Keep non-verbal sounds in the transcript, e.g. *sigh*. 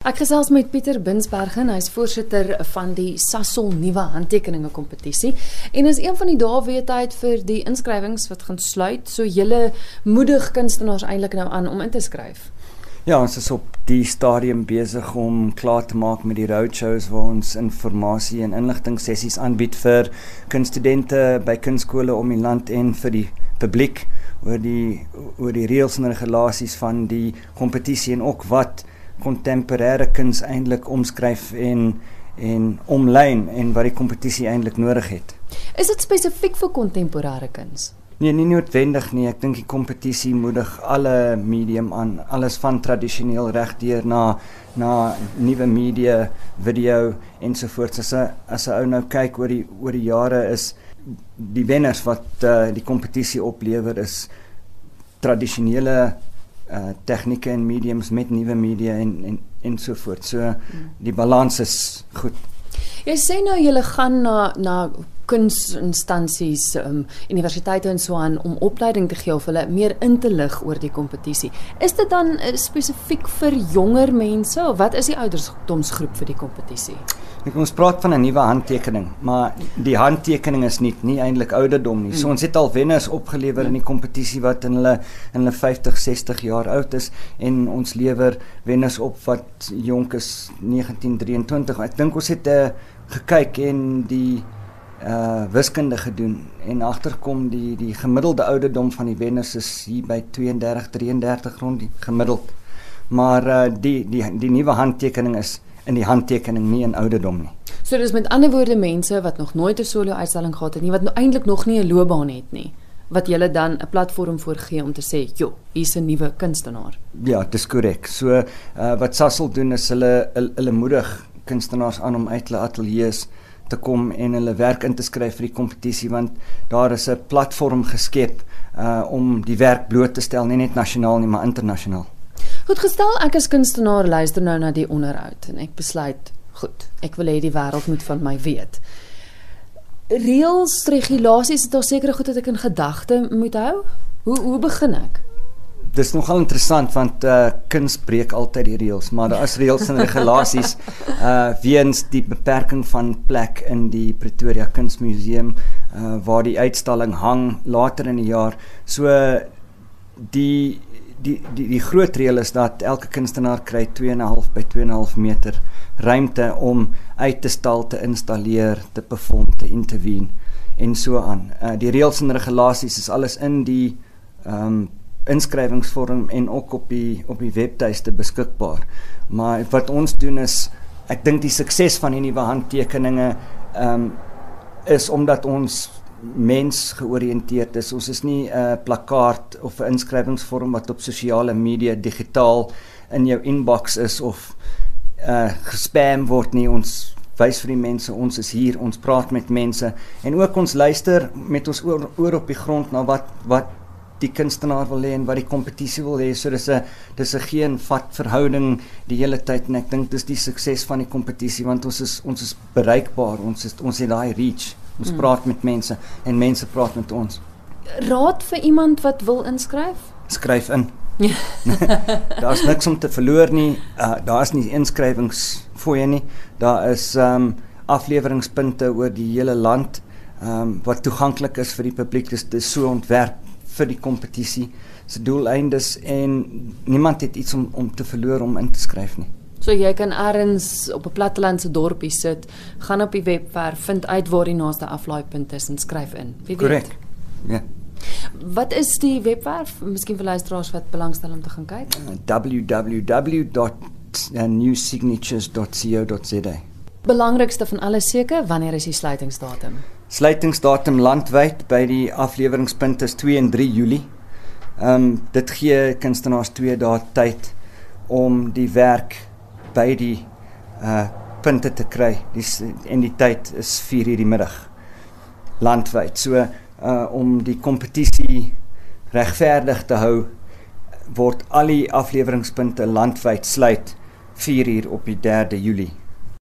Ek gesels met Pieter Binsbergen, hy's voorsitter van die Sasol nuwe handtekeninge kompetisie. En is een van die dae weer tyd vir die inskrywings wat gaan sluit. So julle moedig kunstenaars eintlik nou aan om in te skryf. Ja, ons is op die stadium besig om klaar te maak met die roadshows waar ons inligting en inligting sessies aanbied vir kunststudente by kunskole om die land en vir die publiek oor die oor die reëls en regulasies van die kompetisie en ook wat kontemporêre kuns eintlik omskryf en en omlyn en wat die kompetisie eintlik nodig het. Is dit spesifiek vir kontemporêre kuns? Nee, nie noodwendig nie. Ek dink die kompetisie moedig alle medium aan, alles van tradisioneel regdeur na na nuwe media, video ensovoorts. As 'n as 'n ou nou kyk oor die oor die jare is die wenners wat uh, die kompetisie oplewer is tradisionele uh tegnieke en mediums met nuwe media en en en so die balans is goed. Jy sê nou jy gaan na na kunsinstansies, um, universiteite en so aan om opleiding te gee of hulle meer in te lig oor die kompetisie. Is dit dan uh, spesifiek vir jonger mense of wat is die ouderdomsgroep vir die kompetisie? Ek ons praat van 'n nuwe handtekening, maar die handtekening is nie nie eintlik ouderdom nie. So hmm. ons het al wenners opgelewer in die kompetisie wat in hulle in hulle 50, 60 jaar oud is en ons lewer wenners op wat jonk is 1923. Ek dink ons het 'n uh, eh, gekyk en die uh wiskunde gedoen en agterkom die die gemiddelde ouderdom van die wenners is hier by 32 33 rond die gemiddeld. Maar uh die die die nuwe handtekening is in die handtekening nie in ouderdom nie. So dis met ander woorde mense wat nog nooit 'n solo uitstalling gehad het nie, wat nou eintlik nog nie 'n loopbaan het nie, wat julle dan 'n platform voorgee om te sê, "Jo, hier's 'n nuwe kunstenaar." Ja, dis korrek. So uh wat Sassel doen is hulle hulle moedig kunstenaars aan om uit hulle ateljee's te kom en hulle werk in te skryf vir die kompetisie want daar is 'n platform geskep uh om die werk bloot te stel nie net nasionaal nie maar internasionaal. Goed gestel, ek as kunstenaar luister nou na die onderhoud en ek besluit, goed, ek wil hê die wêreld moet van my weet. Reëls, regulasies, is daar sekere goed wat ek in gedagte moet hou? Hoe hoe begin ek? Dis nogal interessant want uh kuns breek altyd die reëls, maar daar is reëls en regulasies uh weens die beperking van plek in die Pretoria Kunsmuseum uh waar die uitstalling hang later in die jaar. So die die die die groot reël is dat elke kunstenaar kry 2.5 by 2.5 meter ruimte om uit te stal, te installeer, te perform, te intervene en so aan. Uh die reëls en regulasies is alles in die ehm um, inskrywingsvorm en ook op die op die webtuiste beskikbaar. Maar wat ons doen is ek dink die sukses van die nuwe handtekeninge ehm um, is omdat ons mens georiënteerd is. Ons is nie 'n uh, plakkaat of 'n inskrywingsvorm wat op sosiale media digitaal in jou inbox is of uh gespam word nie. Ons wys vir die mense ons is hier, ons praat met mense en ook ons luister met ons oor, oor op die grond na wat wat die kunstenaar wil hê en wat die kompetisie wil hê. So dis 'n dis 'n geen vat verhouding die hele tyd en ek dink dis die sukses van die kompetisie want ons is ons is bereikbaar. Ons is ons het daai reach. Ons hmm. praat met mense en mense praat met ons. Raad vir iemand wat wil inskryf? Skryf in. *laughs* *laughs* Daar's niks om te verloor nie. Uh, Daar's nie inskrywings fooie nie. Daar is ehm um, afleweringspunte oor die hele land ehm um, wat toeganklik is vir die publiek. Dis dis so ontwerp vir die kompetisie se doeleindes en niemand het iets om om te verloor om in te skryf nie. So jy kan ergens op 'n plattelandse dorpie sit, gaan op die webwerf, vind uit waar die naaste aflaaipunt is en skryf in. Wie weet. Korrek. Ja. Wat is die webwerf? Miskien vir luisteraars wat belangstel om te gaan kyk. Uh, www.newsignatures.co.za. Belangrikste van alles seker, wanneer is die sluitingsdatum? Sluitingsdatum landwyd by die afleweringspunte is 2 en 3 Julie. Ehm um, dit gee kunstenaars 2 dae tyd om die werk by die uh punte te kry. Die en die tyd is 4:00 die middag landwyd. So uh om die kompetisie regverdig te hou word al die afleweringspunte landwyd sluit 4:00 op die 3de Julie.